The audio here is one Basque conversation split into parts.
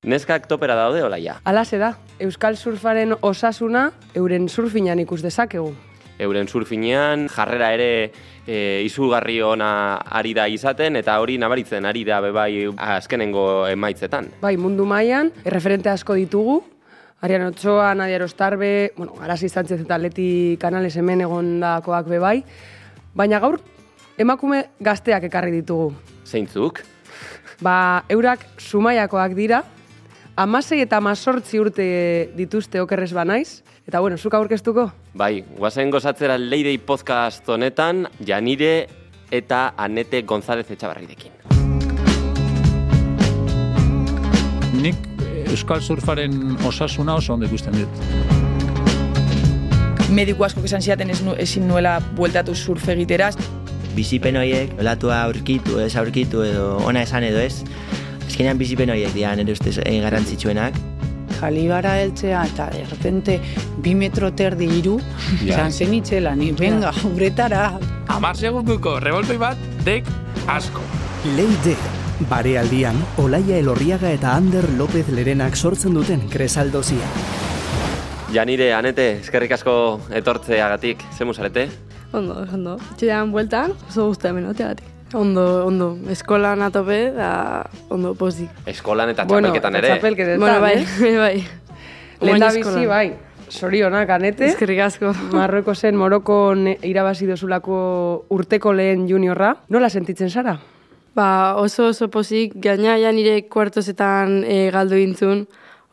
Neskak topera daude olaia. Alase da, Euskal Surfaren osasuna euren surfinan ikus dezakegu. Euren surfinean jarrera ere e, izugarri ona ari da izaten eta hori nabaritzen ari da bebai azkenengo emaitzetan. Bai, mundu mailan erreferente asko ditugu, Arian Otsoa, Nadia Rostarbe, bueno, Arasi Sánchez eta Leti Canales hemen egondakoak bebai, baina gaur emakume gazteak ekarri ditugu. Zeintzuk? Ba, eurak sumaiakoak dira, amasei eta amazortzi urte dituzte okerrez banaiz, eta bueno, zuk aurkeztuko? Bai, guazen gozatzera Leidei podcast honetan, Janire eta Anete González Etxabarrirekin. Nik Euskal Surfaren osasuna oso ondo ikusten dut. Mediku asko esan ziaten ez nu, ezin nuela bueltatu surf egiteraz. bizipen horiek, olatua aurkitu, ez aurkitu edo ona esan edo ez. Azkenean bizipen horiek dira nire ustez eh, garrantzitsuenak. Jalibara heltzea eta de repente bi metro terdi iru, izan zen itxela, ni venga, uretara. Amar segunduko revoltoi bat, dek asko. Leide, barealdian, Olaia Elorriaga eta Ander López Lerenak sortzen duten kresaldozia. Janire, Anete, eskerrik asko etortzeagatik, zemu zarete? Ondo, ondo. Txidean bueltan, oso guztu hemen oteagatik. Ondo, ondo. Eskolan atope, da ondo pozik. Eskolan eta Bueno, txapelketan eta ere. txapelketetan, Bueno, bai, eh? bai. Lehen Oain da eskolan. bizi, bai. Sorionak, Anete. Eskerrik asko. Marroko zen Morokon irabazi dozulako urteko lehen juniorra. Nola sentitzen zara? Ba, oso oso pozik, gaina ja nire kuartozetan e, galdu intzun.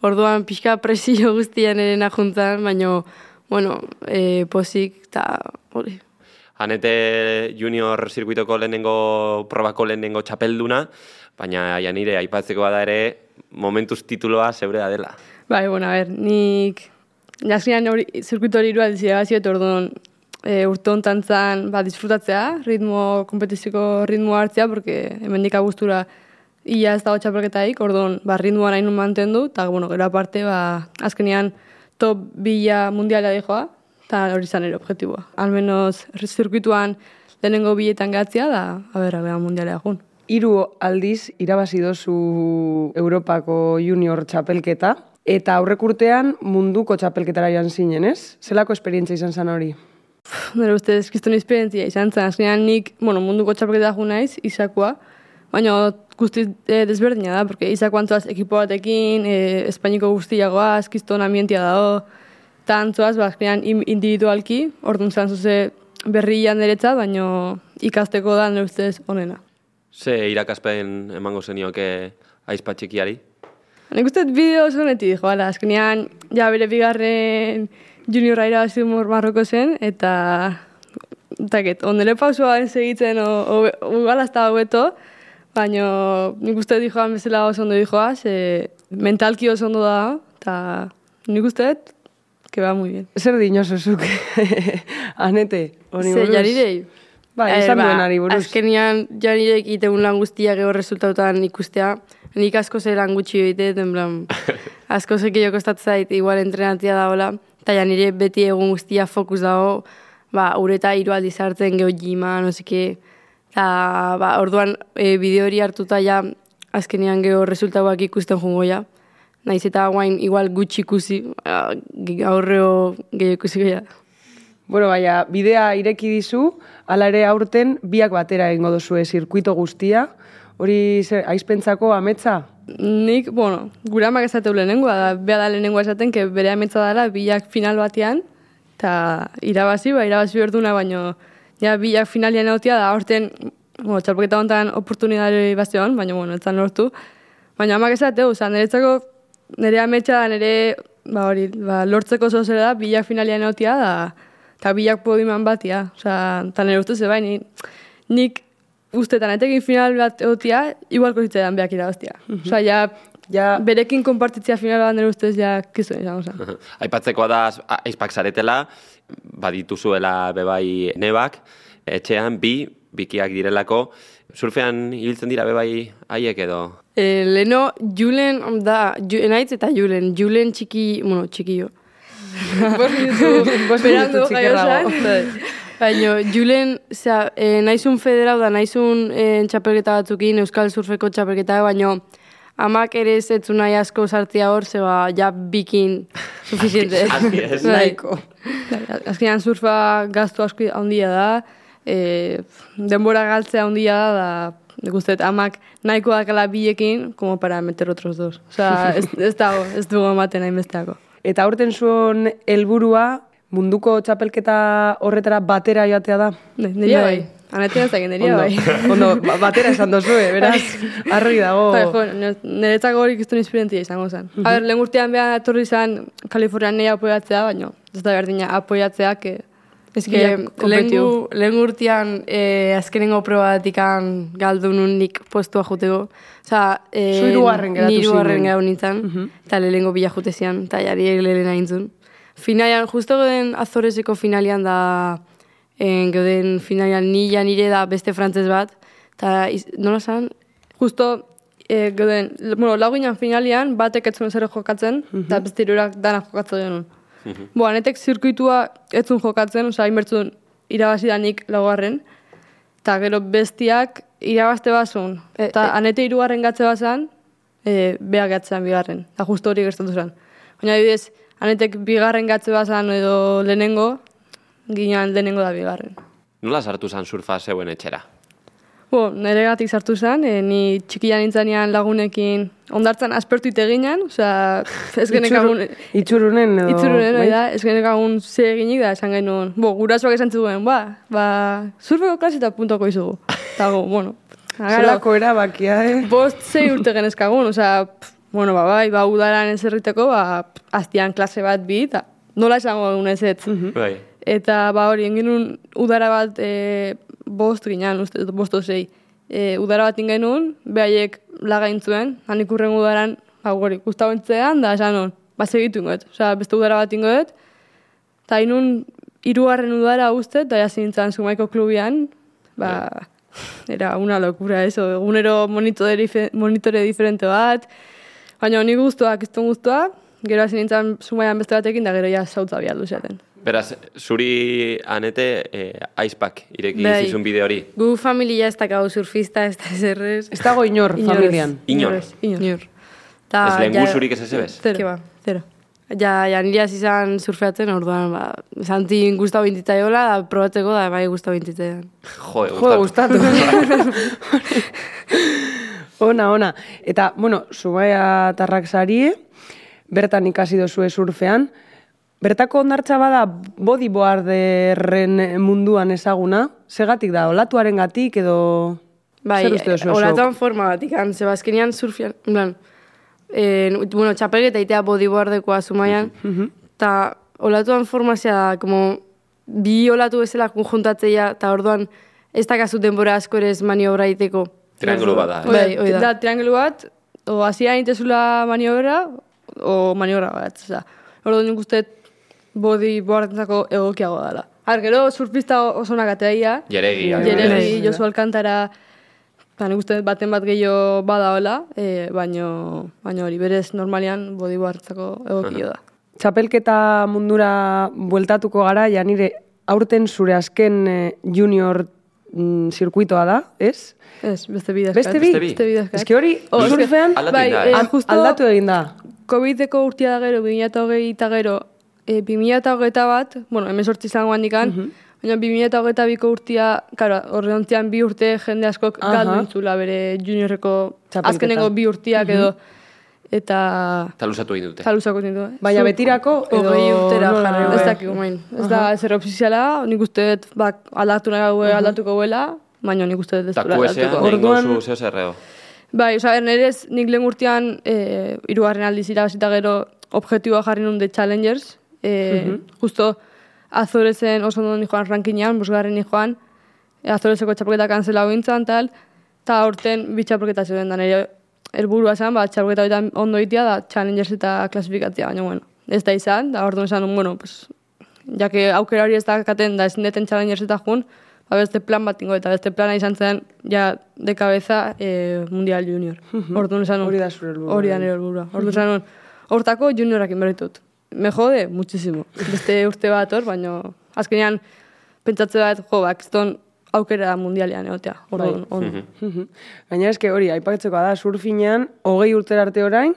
Orduan pixka presio guztian ere juntan, baino, bueno, e, pozik, eta hori. Anete junior zirkuitoko lehenengo probako lehenengo txapelduna, baina Janire aipatzeko bada ere momentuz tituloa zeurea dela. Bai, bueno, a ver, nik... Jaskinan hori, zirkuito hori irua dizia bazio, eta orduan e, urte honetan zan, ba, disfrutatzea, ritmo, kompetiziko ritmo hartzea, porque hemendik abuztura ia ez dago txapelketaik, orduan, ba, ritmoa nahi nun mantendu, eta, bueno, gero aparte, ba, azkenean top bila mundiala dijoa, eta hori zan ere objetiboa. Almenos, zirkuituan lehenengo biletan gatzia, da, a ber, a ber, mundiala egun. Hiru aldiz irabazi dozu Europako junior txapelketa, eta aurrek urtean munduko txapelketara joan zinen, ez? Zelako esperientzia izan zen hori? Nire ustez, kriston esperientzia izan zen, azkenean nik, bueno, munduko txapelketa ju naiz, izakoa, baina guztiz e, desberdina da, porque izako antzoaz ekipo batekin, e, Espainiko guztiagoaz, kriston ambientia dago, eta antzoaz, ba, azkenean im- individualki, orduan zan zuze berrian deretzat, baina ikasteko da nire ustez onena. Ze irakaspen emango zenioke aizpa txikiari? Nik uste bideo oso honetik, jo, ala, azkenean, ja bere bigarren juniorra irabazi Marroko zen, eta, eta ket, ondele pausua ez o, o, igual hasta hobeto, baina nik uste dut joan bezala oso ondo dijoa, ze mentalki oso ondo da, eta nik uste que va muy bien. Zer dinoso zuk, Anete? Honi Ze, buruz? jarirei? Bai, esan ba, duenari buruz. Azkenian jarirek itegun lan guztia gero resultatutan ikustea. Nik asko ze lan gutxi egite, en plan, asko ze gehiago zait, igual entrenatzia da hola. Eta ja nire beti egun guztia fokus dago, ba, ureta hiru aldiz hartzen geho jima, no seke. Eta, ba, orduan, e, bideo hori hartuta ja, azkenean geho resultatuak ikusten jungo ja. Naiz eta guain igual gutxi ikusi, aurreo gehiago ikusi gehiago. Bueno, baina, bidea ireki dizu, hala ere aurten biak batera egingo duzue zirkuito guztia. Hori zer, aizpentzako ametsa? Nik, bueno, gure amak esateu lehenengoa da, beha da lehenengoa esaten, que bere ametsa dela bilak final batean, eta irabazi, ba, irabazi berduna, baino, ja, bilak finalian egotia da, aurten, bueno, txalpoketa honetan oportunidade bazioan, baina, bueno, etzan lortu. Baina amak esateu, oza, niretzako, nire ametsa da, nire, ba, hori, ba, lortzeko zozera da, bilak finalian egotia da, eta bilak podiuman batia, oza, eta nire ustez, bai, ni, nik ustetan etekin final bat egotia, igual kozitzetan beak irabaztia. Osa, ja, Ja, berekin konpartitzea final bat nire ustez, ja, kizu izan, oza. Aipatzekoa da a- aizpak zaretela, badituzuela bebai nebak, etxean bi, bikiak direlako, surfean ibiltzen dira bebai haiek edo. E, leno, Julen, da, ju, enaitz eta Julen, Julen txiki, bueno, txikio. Bost minutu, Bost minutu txikerrago. jaio Baina, Julen, zera, e, naizun federau da, naizun e, txapelketa batzukin, Euskal Surfeko txapelketa, baina amak ere ez etzu nahi asko sartzea hor, zeba, ja bikin suficiente. Aski ez. Bai. Nahiko. Bai, Azkenean surfa gaztu asko handia da, e, denbora galtzea handia da, da dut amak nahiko dakala bilekin, como para meter otros dos. Osea, ez, ez dago, ez dugu ematen hainbesteako. Eta aurten zuen helburua munduko txapelketa horretara batera joatea da. Ne, Neria bai. Anetzen ez neria Ondo, bai. ondo, ba- batera esan dozue, beraz, argi dago. Bai, jo, nire- niretzako hori iztun inspirentia izango zen. A ber, lehen urtean beha etorri zen Kalifornian nahi apoiatzea, baina ez da berdina apoiatzea, que Ez que Bila lehen, kompetitu. gu- lehen urtean eh, azkenengo probatikan galdu nun nik postua juteko. Osa, eh, Zu hirugarren geratu zinen. gau nintzen, eta lehenengo bila jute zian, eta jari lehen aintzun. Finalian, justo goden Azorezeko finalian da, en, goden finalian ni ja nire da beste frantzez bat, eta nola zan? justo e, goden, bueno, lau ginen finalian, batek etzuen zer jokatzen, eta beste hirurak danak jokatzen genuen. Bo, anetek zirkuitua etzun jokatzen, osea, inbertzun irabazi danik laugarren, eta gero bestiak irabazte bazun. Eta anete hirugarren gatze bazan, e, beha gatzean bigarren. Eta justo hori gertatu zen. Baina adibidez, anetek bigarren gatze bazan edo lehenengo, ginen lehenengo da bigarren. Nola sartu zan surfa zeuen etxera? Bo, nire gatik sartu zen, e, ni txikia nintzanean lagunekin ondartzan aspertu ite ginen, osea, ez genekagun... Itxurunen edo... Itzurunen, bai? da, ez genekagun ze eginik da, esan genuen, bo, gurasoak esan zuen, ba, ba, surfeko klase eta puntoko izugu. Eta go, bueno, Zelako erabakia, eh? bost zei urte genezkagun, osea, bueno, ba, bai, ba, udaran ez erriteko, ba, aztian klase bat bi, eta nola esango egun ez ez. Bai. Eta ba hori, engenun udara bat e, bost ginean, uste, bost zei. E, udara bat ingenun, behaiek lagaintzuen, hanik urren udaran, ba hori, guztabentzean, da esan hon, ba segitu ingoet. Osea, beste udara bat ingoet, eta inun hirugarren udara uste, eta jasi nintzen sumaiko klubian, ba, era una locura eso, egunero monitore, monitore diferente bat, baina ni guztuak, ez duen guztua, gero hasi nintzen sumaian beste batekin, da gero ja zautza bialdu zaten. Beraz, zuri anete eh, aizpak ireki Bai. zizun bide hori. Gu familia ez dakau surfista, ez da zerrez. Ez dago inor, Inor ez. familian. Inor. ez, Inor. Ta, Ez lehen ja- guzurik ez ez ebez? Zero. Ke ba, zero. Ja, ja nire hasi izan surfeatzen, orduan, ba, zanti guztau bintitaiola, da probatzeko, da bai guztau bintitaioan. Jo, Jo, gustatu. ona, ona. Eta, bueno, Zubaia tarrak sarie, bertan ikasi dozue surfean. Bertako ondartza bada bodyboarderren munduan ezaguna. Segatik da, olatuaren gatik edo... Bai, olatuan forma bat, ikan, zebazkenian surfian, en plan, eh, bueno, txapelgeta itea bodyboardekoa zumaian, eta olatuan formazia da, como, bi olatu bezala konjuntatzeia, eta orduan, ez dakazu denbora asko ere ez maniobra iteko. Triangelu bat da. Bai, hoi da. da. triangelu bat, o hasia intezula maniobra, o maniobra bat. Oza, orduan nik uste body boardentzako egokiago dela. Har, gero surfista oso nagatea Jeregi. Jeregi, adibidez. Josu Alcantara, ba, nik uste baten bat gehiago badaola, e, baino, baino hori berez normalian bodyboardentzako egokio da. Txapelketa mundura bueltatuko gara, ja nire aurten zure azken eh, junior mm, zirkuitoa da, ez? Ez, beste bidezkat. Beste bi? Beste bidezkat. Ez que hori, Oh, surfean, Aldatu bai, eh, eh? aldatu egin da. Covideko urtia da gero, 2008 eta gero, e, 2008 bat, bueno, hemen sortzi izango handikan, baina 2008 biko urtia, karo, horre ontzian bi urte jende askok Aha. galdu intzula bere juniorreko Txapelketa. azkenengo bi urtiak edo, eta Eta luzatu egin dute. taluzako zintu. eh? Baina betirako edo... Hogei urtera nola? jarri Ez dakigu, main. Ez da, zer ofiziala, nik uste dut, bak, aldatu nahi gaue aldatuko buela, baina nik uste dut ez QSA aldatuko. egin Orduan- zeo. Bai, oza, nerez, nik lehen urtean, e, irugarren aldiz irabazita gero, objektiboa jarri nun de Challengers. E, Justo, Azorezen oso ondo joan rankinean, bosgarren joan, e, Azorezeko txapelketa kanzela bintzan, tal, eta aurten bi txapelketa zeuden da, nire helburua zen, ba, txapelketa horietan ondo itia da Challengers eta klasifikatzea, baina, bueno, ez da izan, da orduan esan, bueno, pues, ja que aukera hori ez da katen, da ez neten Challengers eta jun, ba, beste plan bat ingo, eta beste plana izan zen, ja, de cabeza, e, Mundial Junior. Orduan esan, Hori da zure helburua. Hori da nire helburua. Orduan esan, hortako juniorak inberritut. Me jode, muchísimo. Beste urte bat hor, baina azkenean pentsatze bat, jo, ba, aukera mundialean egotea. Orduan, Bai. ondo. Mhm. Gaina eske hori, aipatzeko da, surfinean, hogei urtera arte orain,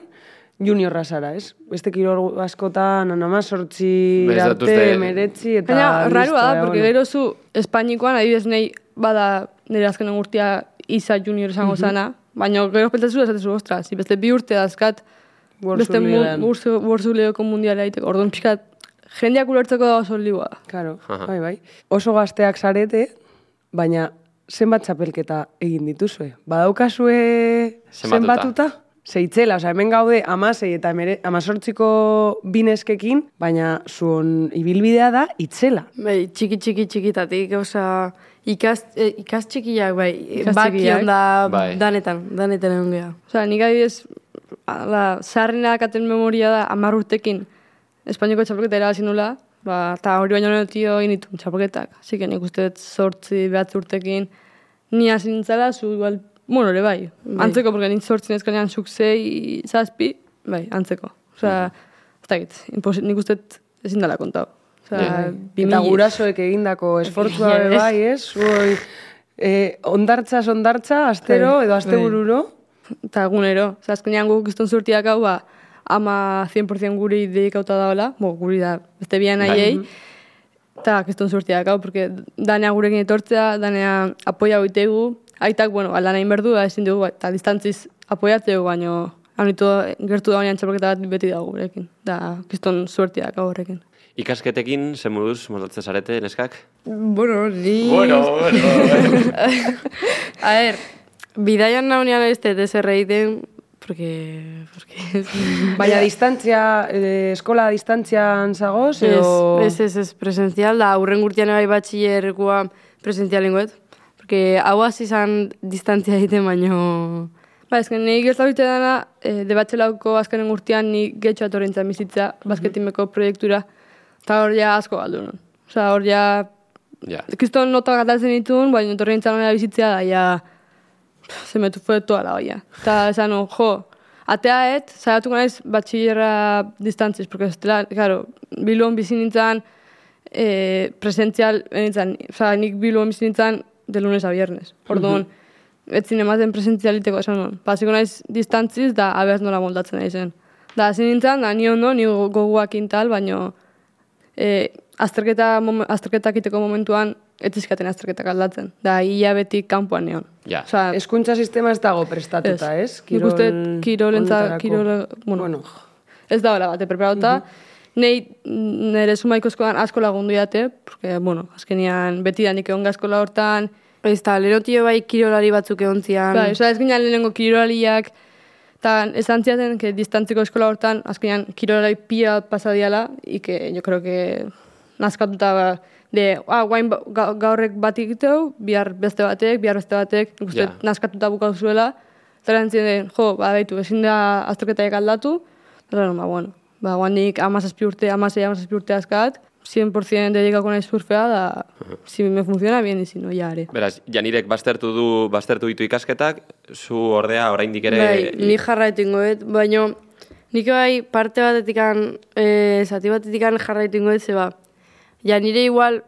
juniorra zara, ez? Beste kirol askotan, anama sortzi arte, meretzi, eta... Baina, rarua da, porque bueno. gero zu Espainikoan, adibidez nahi, bada nire azkenen urtia isa junior esango zana, baina gero pentsatzen esatezu, ostras, si beste bi urte dazkat, beste Superligako mundiala egiteko, orduan pixkat, jendeak ulertzeko da oso liboa. Claro, bai, bai. Oso gazteak zarete, baina zenbat txapelketa egin dituzue? Badaukazue Zenbatuta. zenbatuta? Zeitzela, osea, hemen gaude amasei eta emere, amazortziko bineskekin, baina zuen ibilbidea da itzela. Bai, txiki txiki txikitatik, osea, ikas, eh, ikas txikiak, bai, Ikas baki txikiak. onda Bai. danetan, danetan egon geha. Osea, nik adibidez, ala, zaharrena katen memoria da, amar urtekin, Espainiako txapelketa irabazi nula, ba, eta hori baino netio egin ditun txapelketak. Así que nik uste dut sortzi, behatzi urtekin, ni hasi nintzala, zu igual, bueno, ere bai, antzeko, porque nik sortzi nezkanean zuk zei, zazpi, bai, antzeko. Osea, ez dakit, imposi- nik uste dut ezin dela kontau. Osea, bi Eta gurasoek egindako esfortzua be bai, ez? Zuoi, eh, ondartza, ondartza, astero Bai, edo astebururo. Eta egunero. Osa, azkenean guk izton zurtiak hau, ba, ama 100% guri dedikauta daola, bo, guri da, beste bian nahiei, eta kiston zurtiak hau, porque danea gurekin etortzea, danea apoia goitegu, aitak, bueno, aldan egin berdu, ba, ezin dugu, ba, eta distantziz apoiatzeu, baino, haunitu gertu da honean txapelketa bat beti dago gurekin. Da, kiston zurtiak hau horrekin. Ikasketekin, ze moduz moldatzen zarete, neskak? Bueno, ni... bueno. A ver, bidaian naunean ez dut ezer egiten, porque... porque Baina distantzia, eh, eskola distantzian zagoz, edo... Ez, ez, ez, presentzial, da, aurren gurtian bai batxillerkoa presentzial ingoet. Porque hau hasi izan distantzia egiten, baino... Ba, ezken, nahi gertabite dana, e, debatxelauko azkenen urtean ni getxo atorrentzan bizitza, basketimeko proiektura, eta hor ja asko galdu nun. Osa, hor ja, Ja. kriston nota gatatzen ditun, baina etorrentzan honera bizitzea da, ja, se me fue toda la olla. Eta esan, jo, ateaet, saiatuko naiz batxillerra distantziz, porque ez claro, bilon bizi nintzen, e, presentzial, nintzen, oza, nik bilon bizi nintzen de lunes a viernes. Orduan, ez zin ematen presentzialiteko esan nuen. Pasiko naiz distantziz, da abez nola moldatzen nahi. Da, zin nintzen, da, ni ondo, ni gogoak intal, baino, e, azterketa, momen, azterketak iteko momentuan, ez izkaten azterketak aldatzen. Da, hilabetik kanpoan neon. Ja. Osea, Eskuntza sistema ez dago prestatuta, ez? Nik uste kirolentza, honetarako. kirol, bueno, Bueno, ez da hola bate preparauta. Nei nire sumaiko eskolan asko lagundu jate, porque, bueno, azkenian beti da nik egon eskola hortan, Ez da, lero tio bai kirolari batzuk egon zian. Bai, osea, ez ginen lehenengo kirolariak, eta esan ziaten, que distantziko eskola hortan, azkenean kirolari pia pasadiala, y que yo creo que nazkatuta ba, de, ah, guain ba- ga- gaurrek bat egiteu, bihar beste batek, bihar beste batek, nik uste Ja. nazkatuta bukatu zuela, eta erantzien den, jo, ba, baitu, ezin da azterketaik aldatu, eta ba, bueno, ba, guanik amazazpi urte, amazei amazazpi urte azkat, 100% dedikako nahi surfea, da, si me funciona bien, y si no, ya are. Beraz, Janirek baztertu du, baztertu ditu ikasketak, zu ordea oraindik ere... Bai, ni jarraitu ingoet, baino nik bai parte batetikan, e, zati batetikan jarraitu ingoet, ze ba, ja nire igual,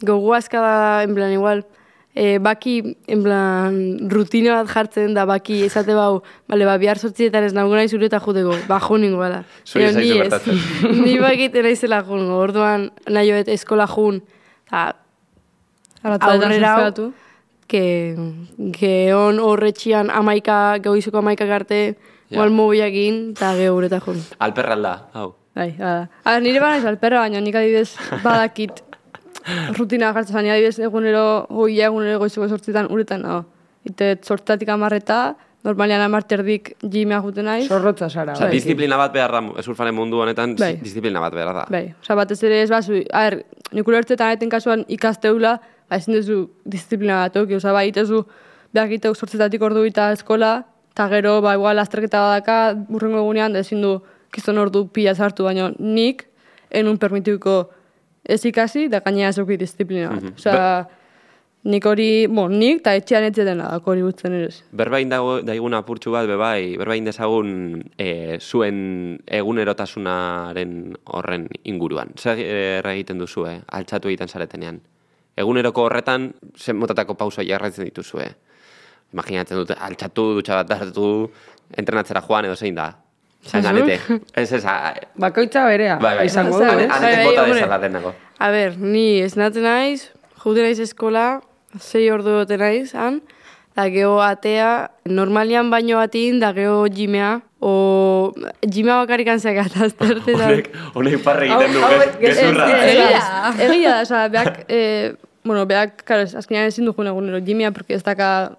gogo aska da, en plan, igual, e, baki, en plan, rutina bat jartzen da, baki, esate bau, bale, ba, bihar sortzietan ez nago nahi zure eta juteko, ba, juningo, bala. Zuri ez zaizu ni gertatzen. ni bakiten naizela jungo, orduan, nahi joet eskola jun, eta aurrera hau, que, que on horretxian amaika, gauizoko amaika Ja. igual mobiakin, eta geure eta jun. Alperralda, hau. Bai, bada. A, nire bana izan alperra, baina nik adibidez badakit rutina jartzen zan, adibidez egunero, goia egunero goizeko sortzitan uretan, no. Ite sortzatik amarreta, normalean amarterdik jimea juten naiz. zorrotza zara. Osa, bai. disiplina bat behar da, surfaren mundu honetan, Bai. disiplina bat behar da. Bai, oza, batez ere ez bazu, a ber, nik ulertzetan eten kasuan ikasteula, ba, ezin duzu disiplina bat euki, oza, bai, itezu, behar sortzetatik ordu eta eskola, eta gero, ba, igual, azterketa badaka, burrengo egunean, ezin du, kizton ordu pila sartu, baina nik, enun permitituko ez ikasi, da gainera ez euki disiplina bat. Mhm. Oza, nik hori, bon, nik, eta etxean etxeten da, hori gutzen ere. Berbain dago daigun apurtxu bat, bebai, berbain dezagun e, zuen egunerotasunaren horren inguruan. Zer e, egiten duzu, eh? altxatu egiten zaretenean. eguneroko horretan, zen motatako pauso jarraitzen dituzue. Imaginatzen dute, altxatu, dutxa bat hartu, entrenatzera joan edo zein da. Zazur? Anete, ez ez, a- Bakoitza berea, bai, bai, izango du, ez? Anetek Bai, bota dezala denako. A ber, ni esnatzen naiz, jute naiz eskola, zei ordu dute naiz, han, da geho atea, normalian baino batin, da geho jimea, o jimea bakarrik antzak atazterte, da. Honek, honek parre egiten du, hauek- gezurra. ez- ez- Egia da, egia da, oza, beak, eh, bueno, beak, karo, azkenean ezin du joan egunero jimia, porque ez daka,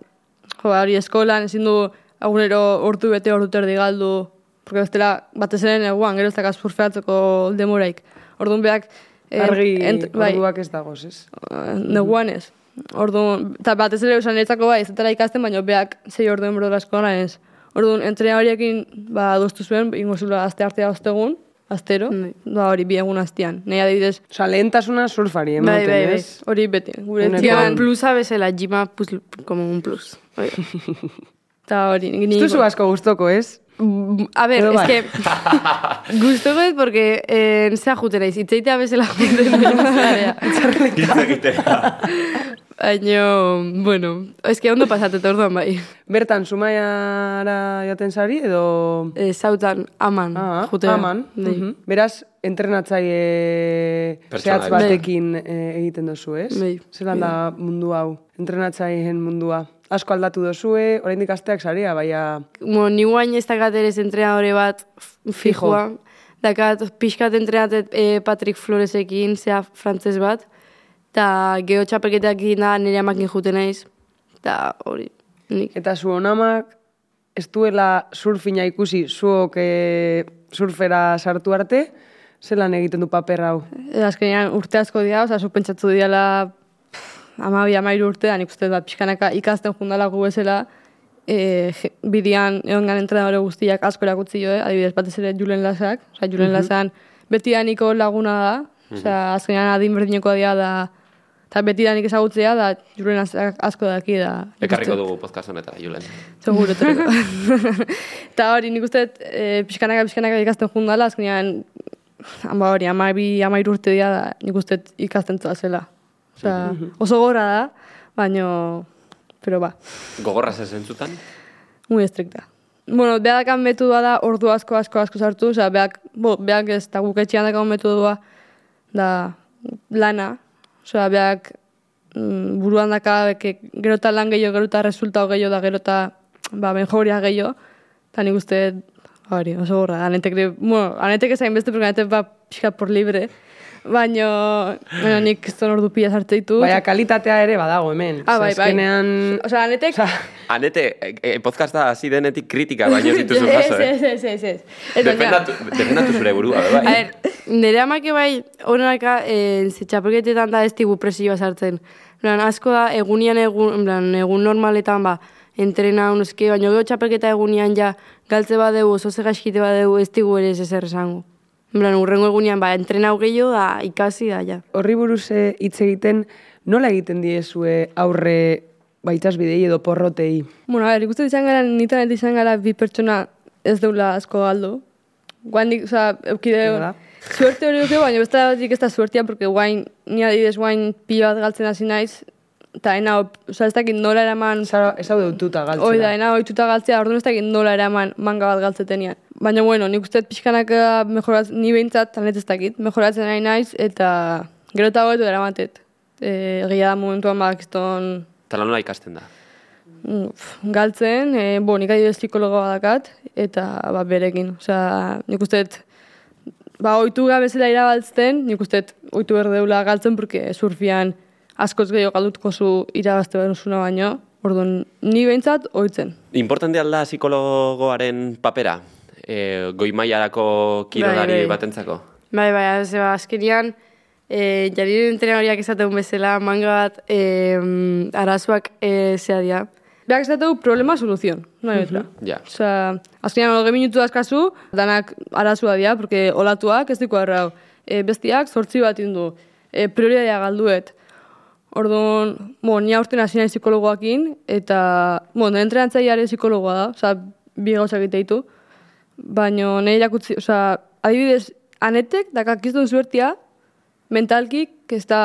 jo, hori eskolan, ezin du egunero ordu bete ordu terdi galdu, porque bestela, batez ere neguan, gero ez daka surfeatzeko demoraik. Orduan beak, eh, Argi ent- bai, orduak ez dagoz, ez? eh, neguan ez. Orduan, eta batez ere esan netzako bai, ez dutela ikasten, baina beak zei ordu enbro eskolan ez. Orduan, entrena horiekin, ba, adostu zuen, ingo zula azte artea ostegun, astero, ba, hori bi egun aztean. Nei adibidez, Osa, lehentasuna surfari, Bai, ematen, bai, bai. ez? hori beti, gure etxean, plusa bezala, jima plus, como un plus. Bai. eta hori, nik Ez duzu asko gustoko, ez? Mm, A ver, Edo es bai. que gustuko dut porque eh, zea jute naiz, itzeitea bezala jute naiz. Baina, bueno, es que ondo pasate orduan bai. Bertan, sumaiara jaten zari, edo... E, zautan, aman, Ah, jutera. aman. Bai. Mhm. Beraz, entrenatzaile zehatz bai. batekin eh, egiten dozu, ez? Bai. Zelan da mundu hau, entrenatzaileen mundua. Asko aldatu dozue, oraindik asteak saria, baina... Bueno, ni guain ez dakat ere entrenadore bat fijoa. Dakat pixkat entrenatet e, Patrick Floresekin, zea frantzes bat. Ta geho txapelketak da nire amakin jute naiz. Ta hori, nik. Eta zu onamak, ez duela surfina ikusi zuok eh, surfera sartu arte, zelan egiten du paper hau? E, azkenean urte asko dira, oza, zu pentsatu diala amabi, amairu urte, nik uste da pixkanaka ikasten jundala gu bezala, e, je- bidian egon gan entrenadore guztiak asko erakutzi jo, eh? adibidez batez ere Julen Lasak, oza, Julen Lasan beti daniko laguna da, oza, azkenean adin berdineko dira da, eta beti danik ezagutzea da Julen Lasak asko daki da. nik Ekarriko dugu podcast honetara, Julen. Seguro, etorriko. Eta hori, nik uste, e, pixkanaka, pixkanaka ikasten jundala, azkenean, hamba hori, amabi, amairu urte dira da, nik uste ikasten zela. Osea, oso gora da, baino, pero ba, Gogorra ze zentzutan? muy estricta. Bueno, behakan metodua da ordu asko, asko, asko sartu, osea, beak, bo, beak ez, eta guk etxean dakau metodua, da lana, osea, beak mm, buruan daka, beke, gerota lan gehiago, gerota resultado gehiago, da gerota, ba, benjoria gehiago, eta nik uste, hori, oso gorra, anetek, bueno, anetek ezain beste, porque anetek ba, pixka por libre, baino, baino nik zon ordu pila sartu ditu. Baina kalitatea ere badago hemen. Ah, bai, bai. azkenean- Osea, anetek, Anete, e, e, podcasta hasi denetik kritika baino zituzu jaso, eh? Ez, ez, ez, ez. Eta, ja, Defendatu, defendatu zure burua, be, A bai. ver, nire amake bai, honaka, eh, ze txapelketetan da ez digu presioa sartzen. Plan, asko da, egunian egun, en plan, egun normaletan ba, entrena, unoske, baina gero txapelketa egunian ja, galtze badeu, oso ze gaizkite badeu, ez digu ere ez ezer esango. En plan, urrengo egunean, ba, entrena gehiago da, ikasi da, ja. Horri buruz eh, hitz egiten, nola egiten diezue aurre baitas bidei edo porrotei? Bueno, a ver, ikusten izan gara, nitan izan gara bi pertsona ez deula asko galdu. Guandik, oza, eukide, Hala da. suerte hori duke, baina beste batik ez da suertia, porque guain, ni adibidez guain pilo bat galtzen hasi naiz, eta ena, oza, ez dakit nola eraman, Zara, ez hau deututa galtzera. Hoi da, ena ohituta galtzea, orduan ez dakit nola eraman manga bat galtzetenian. Baina, bueno, nik uste pixkanak mejoratzen, ni behintzat, tanet ez dakit, mejoratzen nahi naiz, eta gero eta hobetu eramatet. E, egia da momentuan bakizton Eta nola ikasten da. mm, pf, galtzen, e, bo, nik adibidez psikologoa dakat, eta ba, berekin. Osea, nik uste ba, oitu bezala irabaltzen, nik uste oitu berdeula galtzen, porque surfian askoz gehiago galdutuko zu irabazte behar baino, orduan, ni behintzat, oitzen. Importante alda psikologoaren papera? E, goi mailarako kirolari Bai, bai. batentzako? Bai, bai, ze ba, azkenian, e, jariren entrenadoriak esaten bezala, manga bat, e, arazoak e, zea dira. Beak ez du problema soluzion, nahi betra. Ja. Osea, azkenean hogei minutu dazkazu, danak arazua dira, porque olatuak ez diko errau. E, bestiak sortzi bat indu, e, prioridadea galduet. Orduan, bo, ni aurten hasi nahi psikologoakin, eta, bo, entrenatzaileare psikologoa da, osea, bi gauzak egite ditu. Baina nire irakutzi, osea, adibidez, anetek, dakak iztun zuertia, mentalki, ez da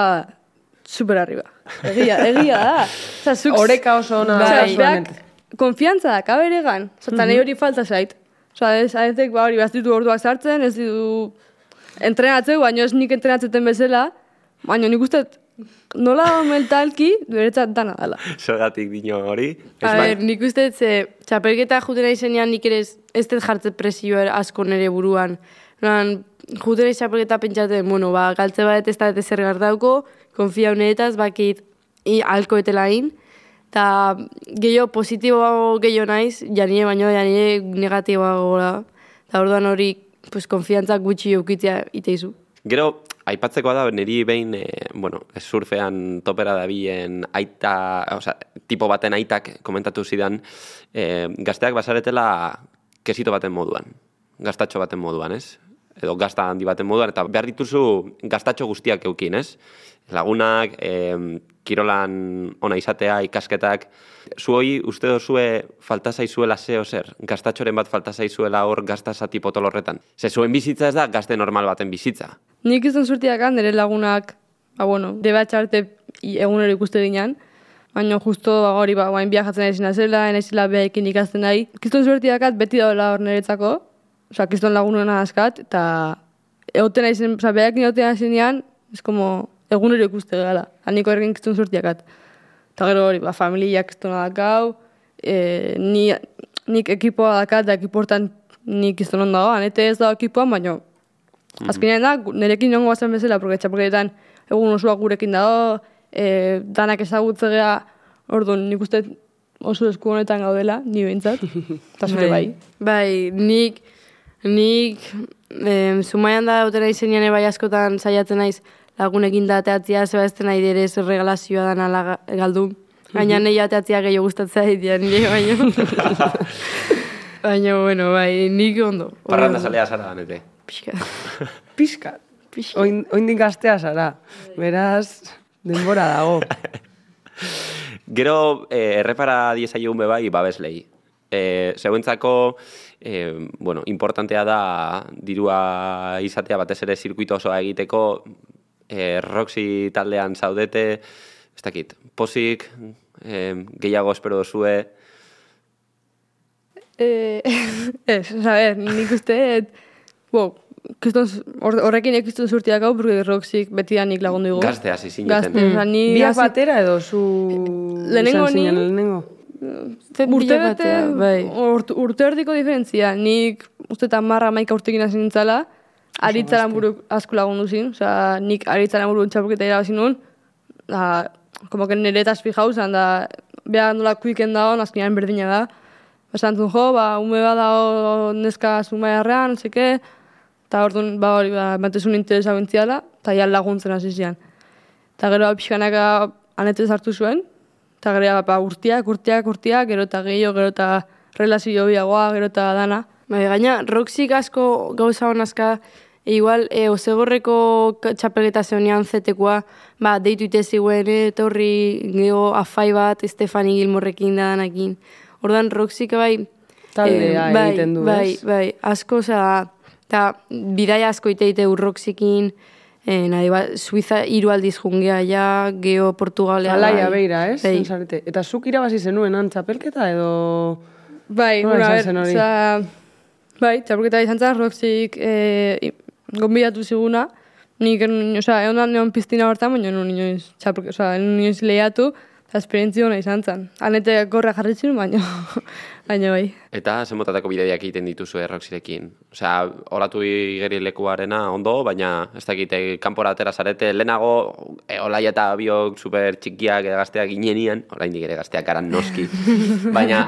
super arriba. Egia, egia da. Osa, zuk... Oreka oso ona Bai. da, Beak, zuenet. konfiantza da, kaberegan. Osa, mm hori falta zait. Osa, ez, aetek, ba, hori, ez ditu orduak sartzen, ez ditu entrenatzeu, baina ez nik entrenatzeten bezala, baina nik uste, nola mentalki, beretzat dana dela. Zergatik dino hori. A ber, nik uste ze, txapelketa juten izenean nik ere ez dut jartzen presioa asko nire buruan. Noran, juten aiz txapelketa pentsatzen, bueno, ba, galtze bat ez da ez zer gardauko, konfia honetaz, bakit, i, alko etelain, eta gehiago positibo gehiago naiz, janire baino, janire negatiboa gola. Eta orduan hori, pues, konfiantza gutxi eukitzea iteizu. Gero, aipatzekoa da, niri behin, e, bueno, surfean topera dabilen aita, oza, tipo baten aitak komentatu zidan, e, gazteak basaretela kesito baten moduan, gaztatxo baten moduan, ez? Edo gazta handi baten moduan, eta behar dituzu gaztatxo guztiak eukin, ez? Lagunak, e, kirolan ona izatea, ikasketak, zuoi uste dozue falta zaizuela zeo zer, gaztatxoren bat falta zaizuela hor gazta zati potol horretan. Ze zuen bizitza ez da gazte normal baten bizitza. Nik izan zurtiak nire lagunak, ba, bueno, deba txarte egunero ikuste dinan, baina justo ba, hori ba, guain biajatzen ezin zela, enezila behekin ikasten nahi. Kiston zurtiak beti daula hor niretzako, oza, kiston lagunena askat, eta egoten aizen, oza, behekin egoten aizenean, ez como egunero ikuste gala, haniko ergin kiston zurtiakat. Eta gero hori, ba, familiak kistona dakau, e, ni, nik ekipoa dakat, da ekipo hortan nik kiston ondo dago, anete ez da ekipoan, baina Azkenean da, nirekin jongo bazen bezala, porque txapelketan egun osoa gurekin dago, e, danak ezagutze gea, orduan nik uste oso esku honetan gaudela, ni behintzat, eta zure bai. Bai, nik, nik, em, zumaian da utera izenean bai askotan saiatzen naiz lagunekin da ateatzia, zeba ez nahi ere ez regalazioa da nala ga- galdu. Gaina nahi ateatzia gehiago gustatzea ditia, nire baino. baina, bueno, bai, nik ondo. Parranda zalea zara ganete. Pixka. Pixka. Oin, oindik gaztea zara. Beraz, denbora dago. Gero, eh, errepara diezaiun bebai, babeslei. Eh, zeuentzako, eh, bueno, importantea da dirua izatea batez ere zirkuito osoa egiteko, eh, Roxy taldean zaudete, ez dakit, posik, eh, gehiago espero dozue, Eh, ez, a ver, nik uste, wow, kiston, hor- horrekin ekiston zurtiak hau, porque Roxik beti da nik lagundu dugu. gazte hasi zineten. Gazte, oza, ni... Biak hasi- batera edo zu... Lehenengo ni- Lehenengo. Urte bete, bai. urte erdiko diferentzia. Nik uste eta marra maika urtekin hasi nintzala, aritzaran buru asko lagundu zin. Osa, nik aritzaran buru txapelketa irabazi nun, da, como que nire eta zan, da, behar nola kuiken dago, azkenean berdina da. Esan zuen, jo, ba, ume bat dago neska zumaiarrean, no seke, eta orduan, ba, hori, ba, batezun interesa bentziala, eta ja laguntzen hasi zian. Eta gero pixkanaka anetez hartu zuen, eta gero ba, urtiak, urtiak, urtiak, gero eta gehiago, gero eta relazio biagoa, gero eta dana. Bai, gaina, Roxik asko gauza honazka, e, igual, e, osegorreko k- txapelketa zeunean zetekoa, ba, deitu ite ziguen, e, etorri, geho, afai bat, Estefani Gilmorrekin da danakin. Ordan Roxik bai... Taldea bai, egiten du, bai? Bai, asko, osea, eta bidaia asko iteite urroxikin, e, nahi, ba, Suiza hiru aldiz jungea ja, geho Portugalea. Alaia bai. beira, ez? Bai. Eta zuk irabazi zenuen han txapelketa edo... Bai, bueno, a izan ber, zen hori? oza, bai, txapelketa izan zen, Roxik e, gonbidatu ziguna, nik, osea, egon da neon piztina hortan, baina enun inoiz, txapelketa, osea, enun inoiz lehiatu, eta esperientzia hona izan zen. Hanete gorra jarri zuen, baina, baina bai. Eta zenbotatako bideiak egiten dituzu erroxirekin. Osea, olatu igerilekuarena ondo, baina ez dakite kanpora atera zarete, lehenago e, olai eta biok super txikiak gazteak ginenian, oraindik ere gazteak aran noski, baina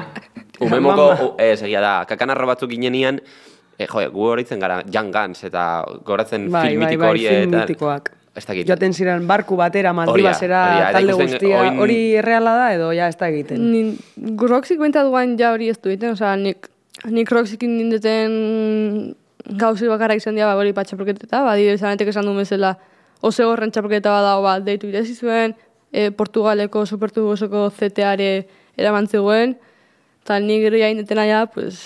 umemoko, ez, egia da, kakanarro batzuk ginenian, e, jo, gu horitzen gara Young Guns eta goratzen Bai, film bai, mitiko bai, hori film eta... mitikoak. Ez dakit. Joaten ziren barku batera, da, Maldibasera, da, eta talde guztia. oin- Hori erreala da edo ja ez da egiten. Ni, Roxik benta duan ja hori ez du egiten, osea, nik, nik Roxikin nindeten gauzi bakarra izan dira, ba, hori bat txapelketeta, ba, dire, zanetek esan duen bezala, ose horren txapelketa bat dago, bat, deitu irezi zuen, e, Portugaleko supertubosoko CTA-re eraman zegoen, eta nik gero jain detena ja, pues,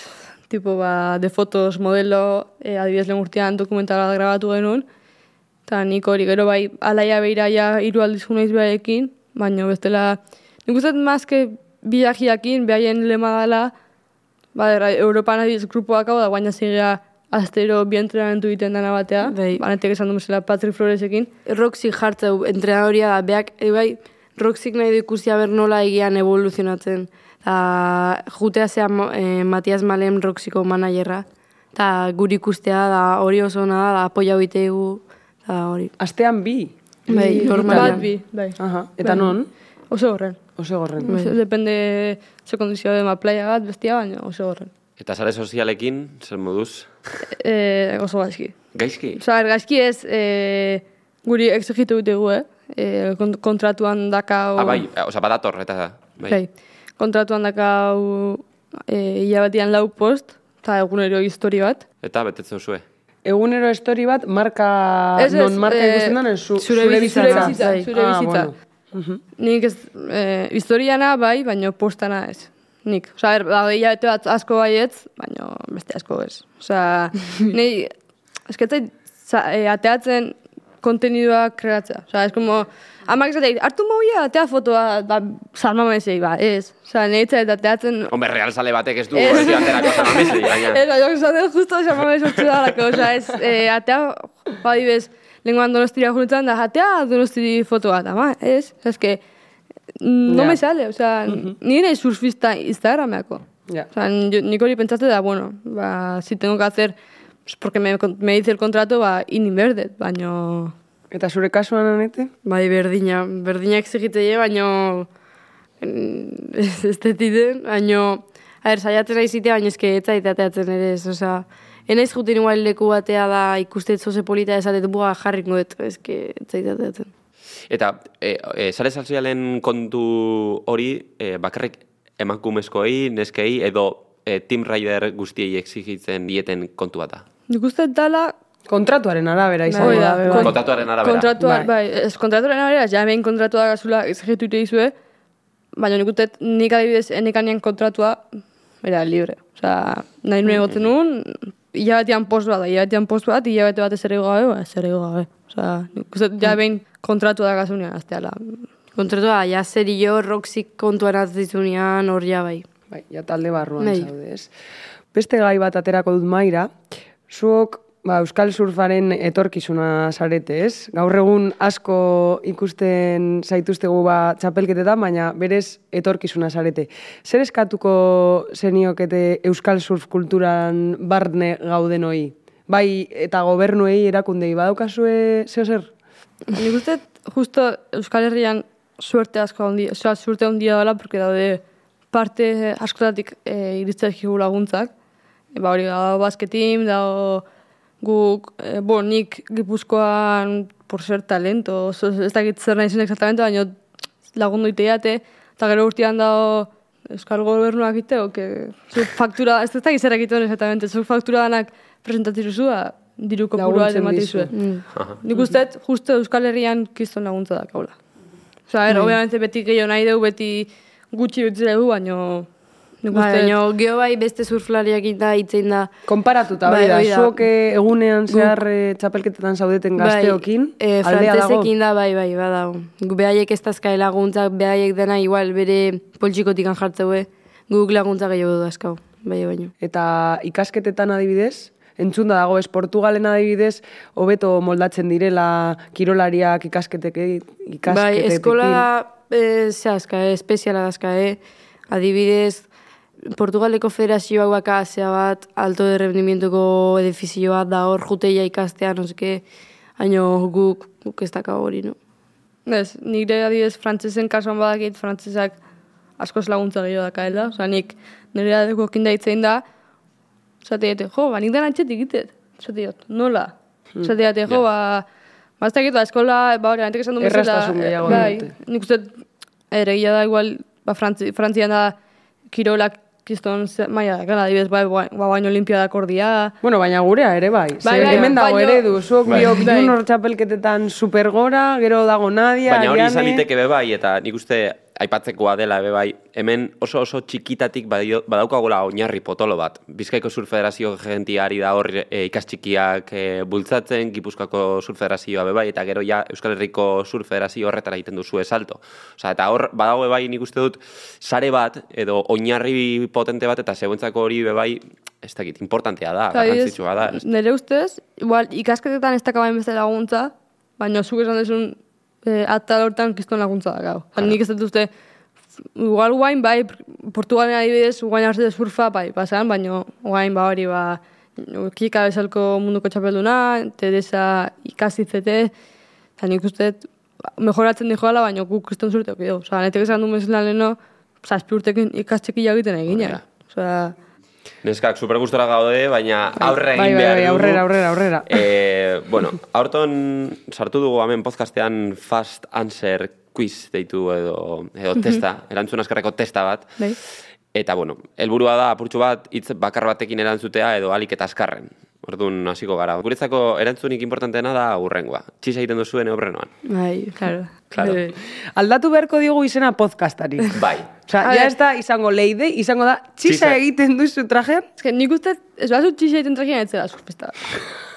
tipo, ba, de fotos, modelo, e, adibidez lehen urtean dokumentala grabatu genuen, Eta nik hori gero bai alaia behiraia hiru aldiz naiz behaiekin, baina bestela, nik uste mazke biakiakin, behaien lema dela, ba, era, Europan adiz grupoak hau da, baina zigea astero bi entrenamentu egiten dana batea, Bai. banetek esan du mesela Patrick Floresekin. Roxy jartzeu, entrenadoria da, beak, e, bai, Roxyk nahi du ikusia ber nola egian evoluzionatzen. Ta, jutea zea eh, Matias Malem Roxyko managerra. Ta guri ikustea da hori oso ona da, da apoia bitegu, da hori. Astean bi. Bai, normalean. Bat bi, bai. Aha. Eta Bai. non? Oso horren. Oso gorren. Oso, depende ze kondizio dema playa bat, bestia, baina oso horren. Eta sare sozialekin, zer moduz? E, oso gaizki. Gaizki? Osa, gaizki ez, e, guri exigitu dutegu, eh? E, kont- kontratuan dakau... Ah, bai, oza, badator, eta... Bai. Bai. Kontratuan dakau e, hilabatian lau post, eta egunero histori bat. Eta betetzen zue. Egunero story bat, marka, Ez, ez, non marka eh, ikusten den, zu, zure zure bizitza, bizitza. zure bizitza, zure Ah, bizitza. bueno. Nik ez, e, historiana bai, baina postana ez. Nik. Osa, er, ba, hilabete bat asko baietz, baina beste asko ez. Osa, nahi, esketzait, e, ateatzen kontenidua kreatzea. Osa, ez como, amak esateik, hartu mobia, atea fotoa, ba, salma mesei, ba, ez. Osa, nahi eta ateatzen, Hombre, real sale batek ez du, Ez. du aterako zan amesi, baina... Ez, baina esaten justo salma mesei sortzu dalako. Osa, ez, e, atea, ba, dibez, lenguan donostira jurutzen da, atea donostiri fotoa, eta ma, ez. Ez que, no Ja. me sale, o sea, ni nahi surfista Instagrameako. Ja. O sea, yo, nik hori pentsate da, bueno, ba, si tengo que hacer, pues porque me, me dice el contrato, ba, in berdet, baino... Eta zure kasuan anete? Bai, berdina, berdina exigitzeie, baino ez ez tetiten, baino, a ber, saiatzen nahi zitea, baino eske ez zait ateatzen ere ez, osea, enaiz jutin igual leku batea da ikustet zoze polita esatet buga jarriko dut, eske ez zait ateatzen. Eta, e, e, sare sozialen kontu hori, e, bakarrik emakumezkoei, neskei, edo e, Team Rider guztiei exigitzen dieten kontu bat da. Nik uste dala... Kontratuaren arabera izango Hoi da. kon- bai. Kontratuaren arabera. Kontratua, Bai. bai, ez kontratuaren arabera, ja behin kontratua gazula exigitu ite izue, baina nik uste nik adibidez enekanean kontratua, era libre. Osea, nahi nuen egotzen nuen, hilabetean post bat, hilabetean post bat, hilabete bat ez ere gabe, ba, ez ere gabe. Osea, nik uste ja behin kontratua da gazunean, azteala. Kontratua, ja serio, roxik kontuan atzizunean hor ja bai. Bai, ja talde barruan Bai. zaude, ez? Beste gai bat aterako dut maira, zuok ba, Euskal Surfaren etorkizuna zarete, ez? Gaur egun asko ikusten zaituztegu ba, txapelketetan, baina berez etorkizuna zarete. Zer eskatuko zeniokete Euskal Surf kulturan barne gauden hoi? Bai, eta gobernuei erakundei badaukazue zeo zer? Nik uste, justo Euskal Herrian suerte asko handi, osea, suerte handia dela, porque daude parte askotatik e, iritzea laguntzak. E, ba hori, dago basketim, dago guk, e, bo, nik gipuzkoan, por ser talento, oso, ez dakit zer nahi zen exactamente, baina lagundu iteate, eta gero urtean dago Euskal Gobernuak iteo, que zuk faktura, ez ez dakit zer egiten exactamente, zuk faktura danak presentatirzua, diru kopurua dizu. zuen. Nik uste, justo Euskal Herrian kiston laguntza da kaula. Osa, er, obviamente beti gehiago nahi dugu, beti gutxi utzi dugu, baino... Nik Bai, uste, baina geho bai beste surflariak da itzein da. Konparatuta, Bai, da, zuok eh, egunean zehar eh, txapelketetan zaudeten gazteokin, bai, e, aldea dago? da, bai, bai, badao. Gu behaiek ez dazkai laguntzak, behaiek dena igual bere poltsikotik jartzeue, guk laguntza gehiago du dazkau, bai, baino. Eta ikasketetan adibidez, entzunda dago, ez Portugalen adibidez, hobeto moldatzen direla kirolariak ikasketek, ikasketetekin. Bai, eskola e, zehazka, e, espeziala dazka, e. Adibidez, Portugaleko federazioak baka zea bat, alto de rendimientoko edifizio bat da hor juteia ikastea, no seke, haino guk, guk ez daka hori, no? ez, nire adibidez frantzesen kasuan badakit, frantzesak askoz laguntza gehiago dakaela. Osa, nik nire adeko kinda hitzein da, zate diete, jo, ba, nik dena etxetik itet. Zate diot, nola? Zate diete, jo, ba, ba, ez dakit, ba, eskola, ba, hori, antek esan du bezala, gehiago bai, dute. nik uste, ere, da, igual, ba, Frantzi, Frantzian da, kirolak kiston maila da, gara, adibidez, bai, ba, ba, baino olimpiadak ordia, Bueno, baina gurea ere bai. Bai, bai, hemen dago baino- eredu, zuok Bai. biok Bai. junior txapelketetan supergora, gero dago Nadia, Baina hori izan liteke be bai, eta nik uste aipatzekoa dela ebe bai, hemen oso oso txikitatik badio- badaukagula oinarri potolo bat. Bizkaiko Sur Federazio gentiari da hor e, ikastxikiak e, bultzatzen, Gipuzkoako Sur Federazioa be bai, eta gero ja Euskal Herriko Sur Federazio horretara egiten duzu salto. Osea, eta hor badago be bai nik uste dut sare bat edo oinarri potente bat eta zeuentzako hori be bai ez dakit, importantea da, garrantzitsua da. Nire ustez, igual, ikasketetan ez dakabain beste laguntza, baina zuk esan duzun e, atal hortan kiston laguntza da, gau. Claro. Nik ez dut uste, igual guain, bai, Portugalen adibidez, guain arte de surfa, bai, pasan, baina guain, ba, hori, ba, kika bezalko munduko txapelduna, Teresa ikasitzete, eta nik uste, mejoratzen dijoala, baina guk kriston zurte okido. Osa, netek esan du mesela leheno, zazpi urtekin ikastxekila egiten egina. Osea, Neskak, super gustora gaude, baina aurre egin Bai, bai, behar bai, dugu. aurrera, aurrera, aurrera. E, bueno, aurton sartu dugu hemen podcastean Fast Answer Quiz deitu edo, edo testa, erantzun askarreko testa bat. bai. Eta, bueno, helburua da apurtxu bat hitz bakar batekin erantzutea edo alik eta askarren. Orduan hasiko gara. Guretzako erantzunik importanteena da urrengoa. Txisa egiten duzuen obrenoan. Bai, claro. Claro. Bai. Aldatu beharko diogu izena podcastari. Bai. Osea, A ja ver. ez da izango leide, izango da txisa, Txisa. egiten duzu trajean. Ez que nik uste, ez bat txixa egiten trajean ez zela surfista.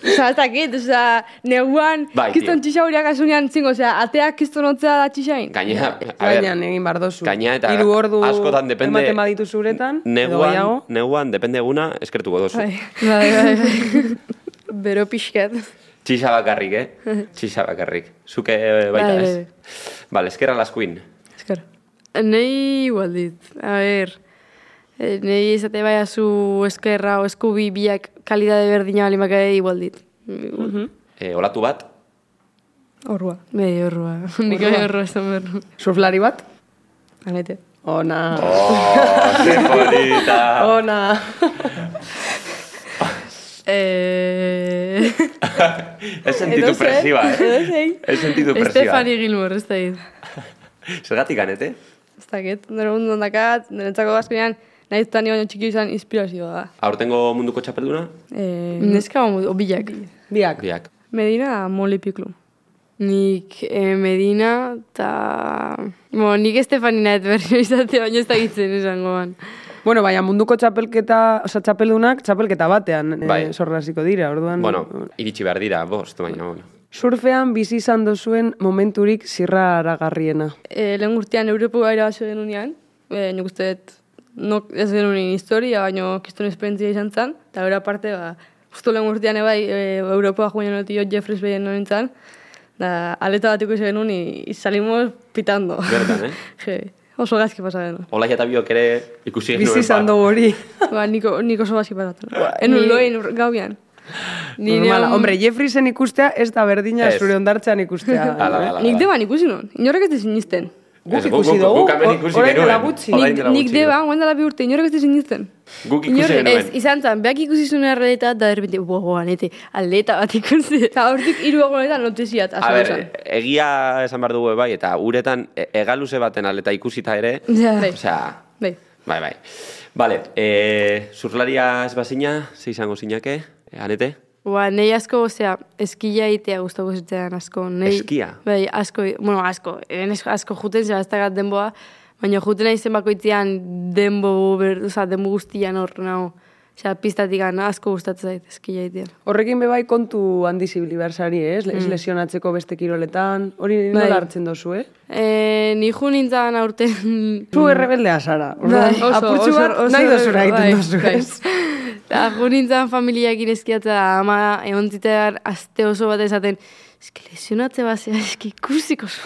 Osa, ez dakit, osa, neguan, Bai, kiston tio. txixa horiak asunean zingo, osea, ateak kiston hotzea da txixain. Gaina, a ber, Baina egin bar dozu. gaina eta Hiru ordu askotan depende... ematen baditu zuretan, edo Neguan, gehiago. neguan, depende eguna, eskertuko dozu. Bai. Bai, bai, bai. Bero pixkat. Txisa bakarrik, eh? Txisa bakarrik. Zuke eh, baita Bai, ez. bai. Vale, eskerra las queen. Esker. Nei igual dit. A ver, nei esate bai azu eskerra o eskubi biak kalidade berdina bali makade igual dit. Igual. E, olatu bat, Horrua. Bai, horroa. Nik bai esan behar. Surflari bat? Anete. Ona. Oh, qué bonita. Ona. Eh... He sentitu presiba, edo eh? He sentitu presiba. Estefani Gilmore, ez da hit. Zergatik ganete? Ez dakit, nire mundu ondakat, niretzako nahi zutan baino txiki izan inspirazioa da. Aurtengo munduko txapelduna? Eh, Neska omu, obilak. Biak. Biak. Medina Moli Piklu. Nik eh, Medina eta... Bueno, nik Estefanina ez berri izate, baina ez da gitzen esango ban. Bueno, baina munduko txapelketa, oza, txapeldunak txapelketa batean Bai. eh, sorraziko dira, orduan. Bueno, iritsi behar dira, bost, baina, bueno. Surfean bizi izan dozuen momenturik zirra aragarriena. E, lehen urtean Europo gaira baso denunean, e, nik uste dut, no, ez genunin historia, baina kiston esperientzia izan zen, eta gero aparte, ba, justu lehen urtean ebai, e, Europoa joan noti jo Jeffries behien nintzen, da, aleta bat ikusi genuen, y, y salimos pitando. Bertan, eh? Je, oso gazki pasa genuen. Olaia eta biok ere ikusi genuen Bizi izan bat. dugu hori. ba, niko, niko oso gazki pasatzen. Enun ni- loin gauian. Nire Normala. hon- Hombre, Jeffriesen ikustea ez da berdina zure ondartzean ikustea. Ala, ala, ala. Nik deban ikusi non, inorrek ez dizinisten. Guk ikusi dugu, orain dela gutxi. Orain Nik, deba, guen dela bi urte, inorek ez dizinisten. Guk ikusi genuen. ez, izan zen, behak ikusi zuen erredeta, da erbente, bo, bo, anete, aldeta bat ikusi. Eta hortik hiru egunetan notiziat, A ber, egia esan behar dugu bai, eta uretan e, egaluze baten aleta ikusita ere, Ja. Bai. osea, Bai. bai, bai. Vale, e, surflaria ez bazina, ze izango zinake, e, anete? Ba, nahi asko, osea, eskila egitea gustoko zitean asko. Nei, Eskia? Bai, asko, bueno, asko, eren asko juten zera, ez denboa, baina juten nahi zen bakoitzean denbo, ber, oza, denbo guztian hor, nago. Osea, piztatik asko gustatzen zait eskila egitea. Horrekin bebai kontu handi zibili behar zari, ez? Ez lesionatzeko beste kiroletan. Hori nola Bai. hartzen dozu, eh? E, ni ju nintzen aurten... Zu errebeldea zara. Orduan, Bai. Oso, apurtxu oso, bat oso, nahi dozura egiten bai, dozu, ez? Eta ju nintzen familiakin eskiatzea, ama egon aste oso bat esaten, eski lesionatze bat zera, eski ikusiko zu.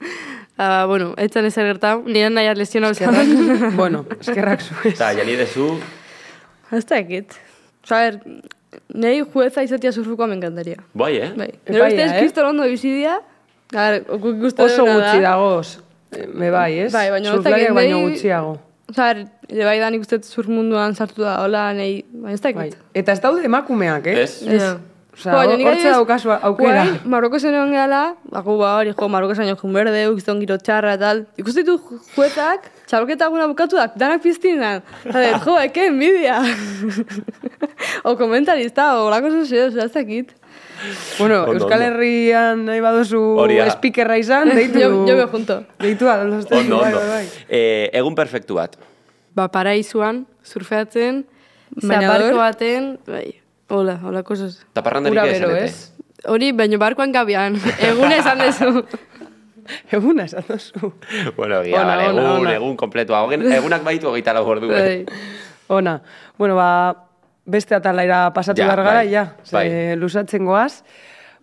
Ah, bueno, etzan ezer gertau, nire nahiat lesionau zen. bueno, eskerrak zu. Eta jani dezu, Ez da ekit. Osa, ber, nahi jueza izatea surfukoa me encantaria. bai, eh? Bai. Nero ustez, eh? kriston ondo bizidia, Gar, okuk Oso gutxi da. dagoz. eh, Me bai, ez? Bai, baina ez dakit, baino nahi- gutxiago. Osa, ber, ere bai da nik uste surf munduan sartu da, hola, nahi, baina ez Bai. dakit. Eta ez daude emakumeak, eh? Ez? Ja. Jo, nik hortze adibidez, daukazu aukera. Guain, Marroko zen egon gehala, bako ba hori, jo, Marroko zen jun berde, ukizton giro txarra, tal. Ikusten ditu ju- juezak, txaloketa guna bukatu da, danak piztinan. Eta jo, eke envidia. o komentarista, o lako zozio, ez dakit. Bueno, Ondo, Euskal. Herrian nahi baduzu speakerra izan, deitu. Yo- yo me junto. Deitu alozte. Ondo, bai, ondo. bai, bai. Eh, egun perfektu bat. Ba, paraizuan, surfeatzen, zabarko baten, bai, hola, hola cosas. Eta parrandarik Ura esan, ez? Hori, baino barkoan gabian, egun esan dezu. Eguna esan duzu. Bueno, egia, Ona, vale, ona, egun, ona. egun kompletua. Egunak baitu hogeita lau ordu. eh? Bai. Ona, bueno, ba, beste atalaira pasatu Ja, behar gara, bai, ja. Ze, bai. lusatzen goaz.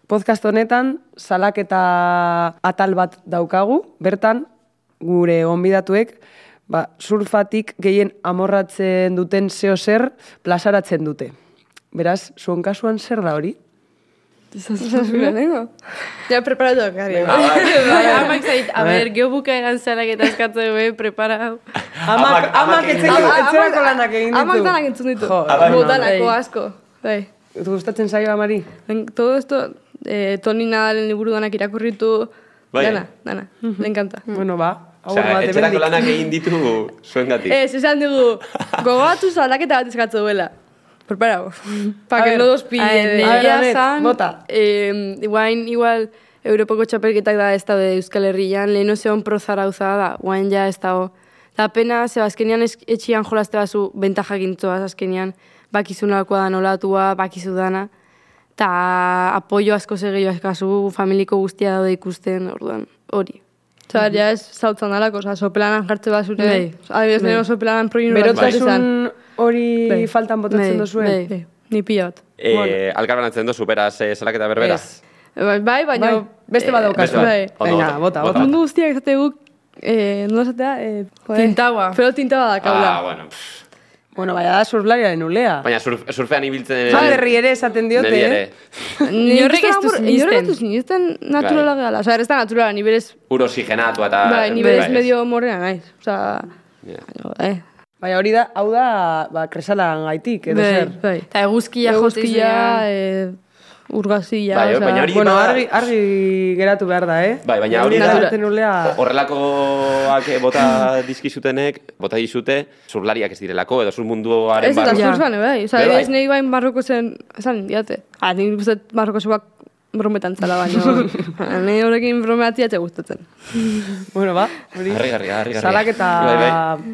Podcast honetan, salaketa atal bat daukagu. Bertan, gure gonbidatuek, ba, surfatik gehien amorratzen duten zeo zer plazaratzen dute. Beraz, zuen kasuan zer da hori? Lehenengo. Ja, preparatu gari. Ah, bai. Bai, amak zait, a ber, geho bukaeran zelak eta eskatzen gue, preparau. Amak, Amak- etzerako lanak egin ditu. Amak danak entzun ditu. Bai. Botanako Bai. asko. Bai. Gustatzen zaio, Amari? Todo esto, eh, Toni Nadalen liburu danak irakurritu, Bai. dana, dana, le encanta. Bueno, ba, hau Osea, bat etxerako hemendik. lanak egin ditu zuen gatik. Ez, esan dugu, gogatu salaketa bat eskatzu duela. Preparau. Pa A que ver, no dos pille. A ver, A ver, Egia Anet, zan, bota. eh, iguain, igual, Europako txapelketak da ez daude Euskal Herrian, leheno zeon pro zarauza da, guain ja ez dago. Da pena, ze azkenian etxian jolazte bazu bentajak intzoaz azkenian, bakizunalakoa da nolatua, bakizu dana, eta apoio asko segio eskazu, familiko guztia daude ikusten, orduan, hori. Osa, ja ez zautzen dalako, osa, sopelanan jartze bat zure. Bai. Adibidez, Bai. leheno sopelanan proinu bat izan. Hori Bai. faltan botatzen Bai, duzuen? bai. Bai, Ni pila bat. Eh, Alkarbanatzen dozu, beraz, eh, salaketa berbera. Ez. Bai, bai, baina... Bai, beste bat daukazu. beste bat. Bai. Venga, ondo, bota, bota. Mundu guztiak esate guk, eh, nola esatea, eh, joder. Tintaua. Pero tintaua da, kaula. Ah, bueno. Bueno, baina da surflariaren ulea. Baina surf, surfean ibiltzen... Zanderri ere esaten diote, eh? ere. Inorrek ez du Inorrek sinisten. ez sinisten naturala gala. Osa, ez da naturala, ni berez, Ur oxigenatua eta... bai, ni berez bai, medio morrea naiz. Osa, Ja. eh, Baina hori da, hau da, ba, kresalan gaitik, edo bai, zer. bai. Eta eguzkia Eguzkia, jotizia. eh, urgazia, Bai, osea, baina hori- Bueno, bada- argi, argi geratu behar da, eh? Bai, baina hori da, ulea... Horrelakoak eh, bota dizkizutenek, bota dizute, surlariak ez direlako, edo sur munduaren Ez eta surfan, bai. Osa, Bai, bai. ez nahi bain barroko zen, esan diate. Ah, ni guztet barroko zebak brometan zala baino. Ni horrekin bromeatia etxe gustatzen. Bueno, ba, hori... Harrigarri, harrigarri. Salaketa Bai, bai.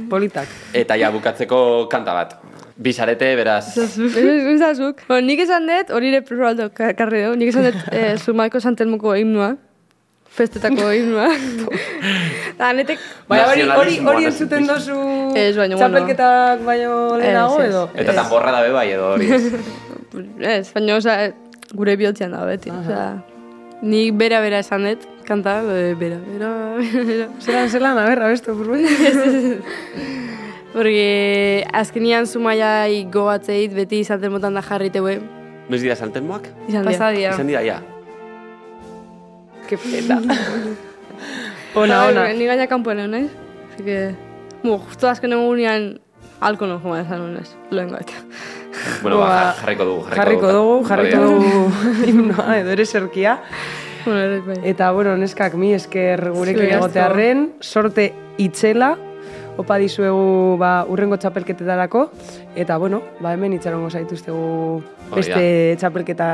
politak. Eta ja, bukatzeko kanta bat. Bizarete, beraz... Ezazuk. Bueno, nik esan dut, hori ere probatu karri dugu, nik esan dut eh, Zumaiko Santelmoko himnoa. Festetako himnoa. Da, netek... Baina hori, hori, hori entzuten dozu Ez, baina, bueno. txapelketak baino lehenago edo? Eta tamborra da bai, edo hori. Ez, baina, oza, gure bihotzean da beti. Oza, Nik bera-bera esan dut, kanta, eh, bera, bera, bera. Zeran, zelan, a ber, abestu, burbuen. Porque azkenian zumaia gogatzeit beti izaten motan da jarriteue. Noiz dira saltenmoak? izan dira. Pasadia. Izan dira, ja. Ke pena. ona, ona. Ni gaina kanpoen egon naiz. Así que, mu, justo azken egunean alko no joma esan nuen ez. Lehen gaita. Bueno, ba, Ba, jar- jarriko dugu. Jarriko dugu, jarriko Bai, dugu himnoa, edo ere serkia. bueno, ere, bai. Eta, bueno, neskak, mi esker gurekin asko. egotearren, sorte itzela, opa dizuegu ba, urrengo txapelketetarako, eta, bueno, ba, hemen itxarongo zaituztegu beste txapelketa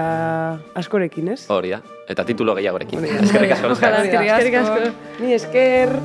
askorekin, ez? Hori da. Eta titulo gehiagorekin. Eskerrik asko. Ojalá, Oskar. eskerrik asko. Mi esker.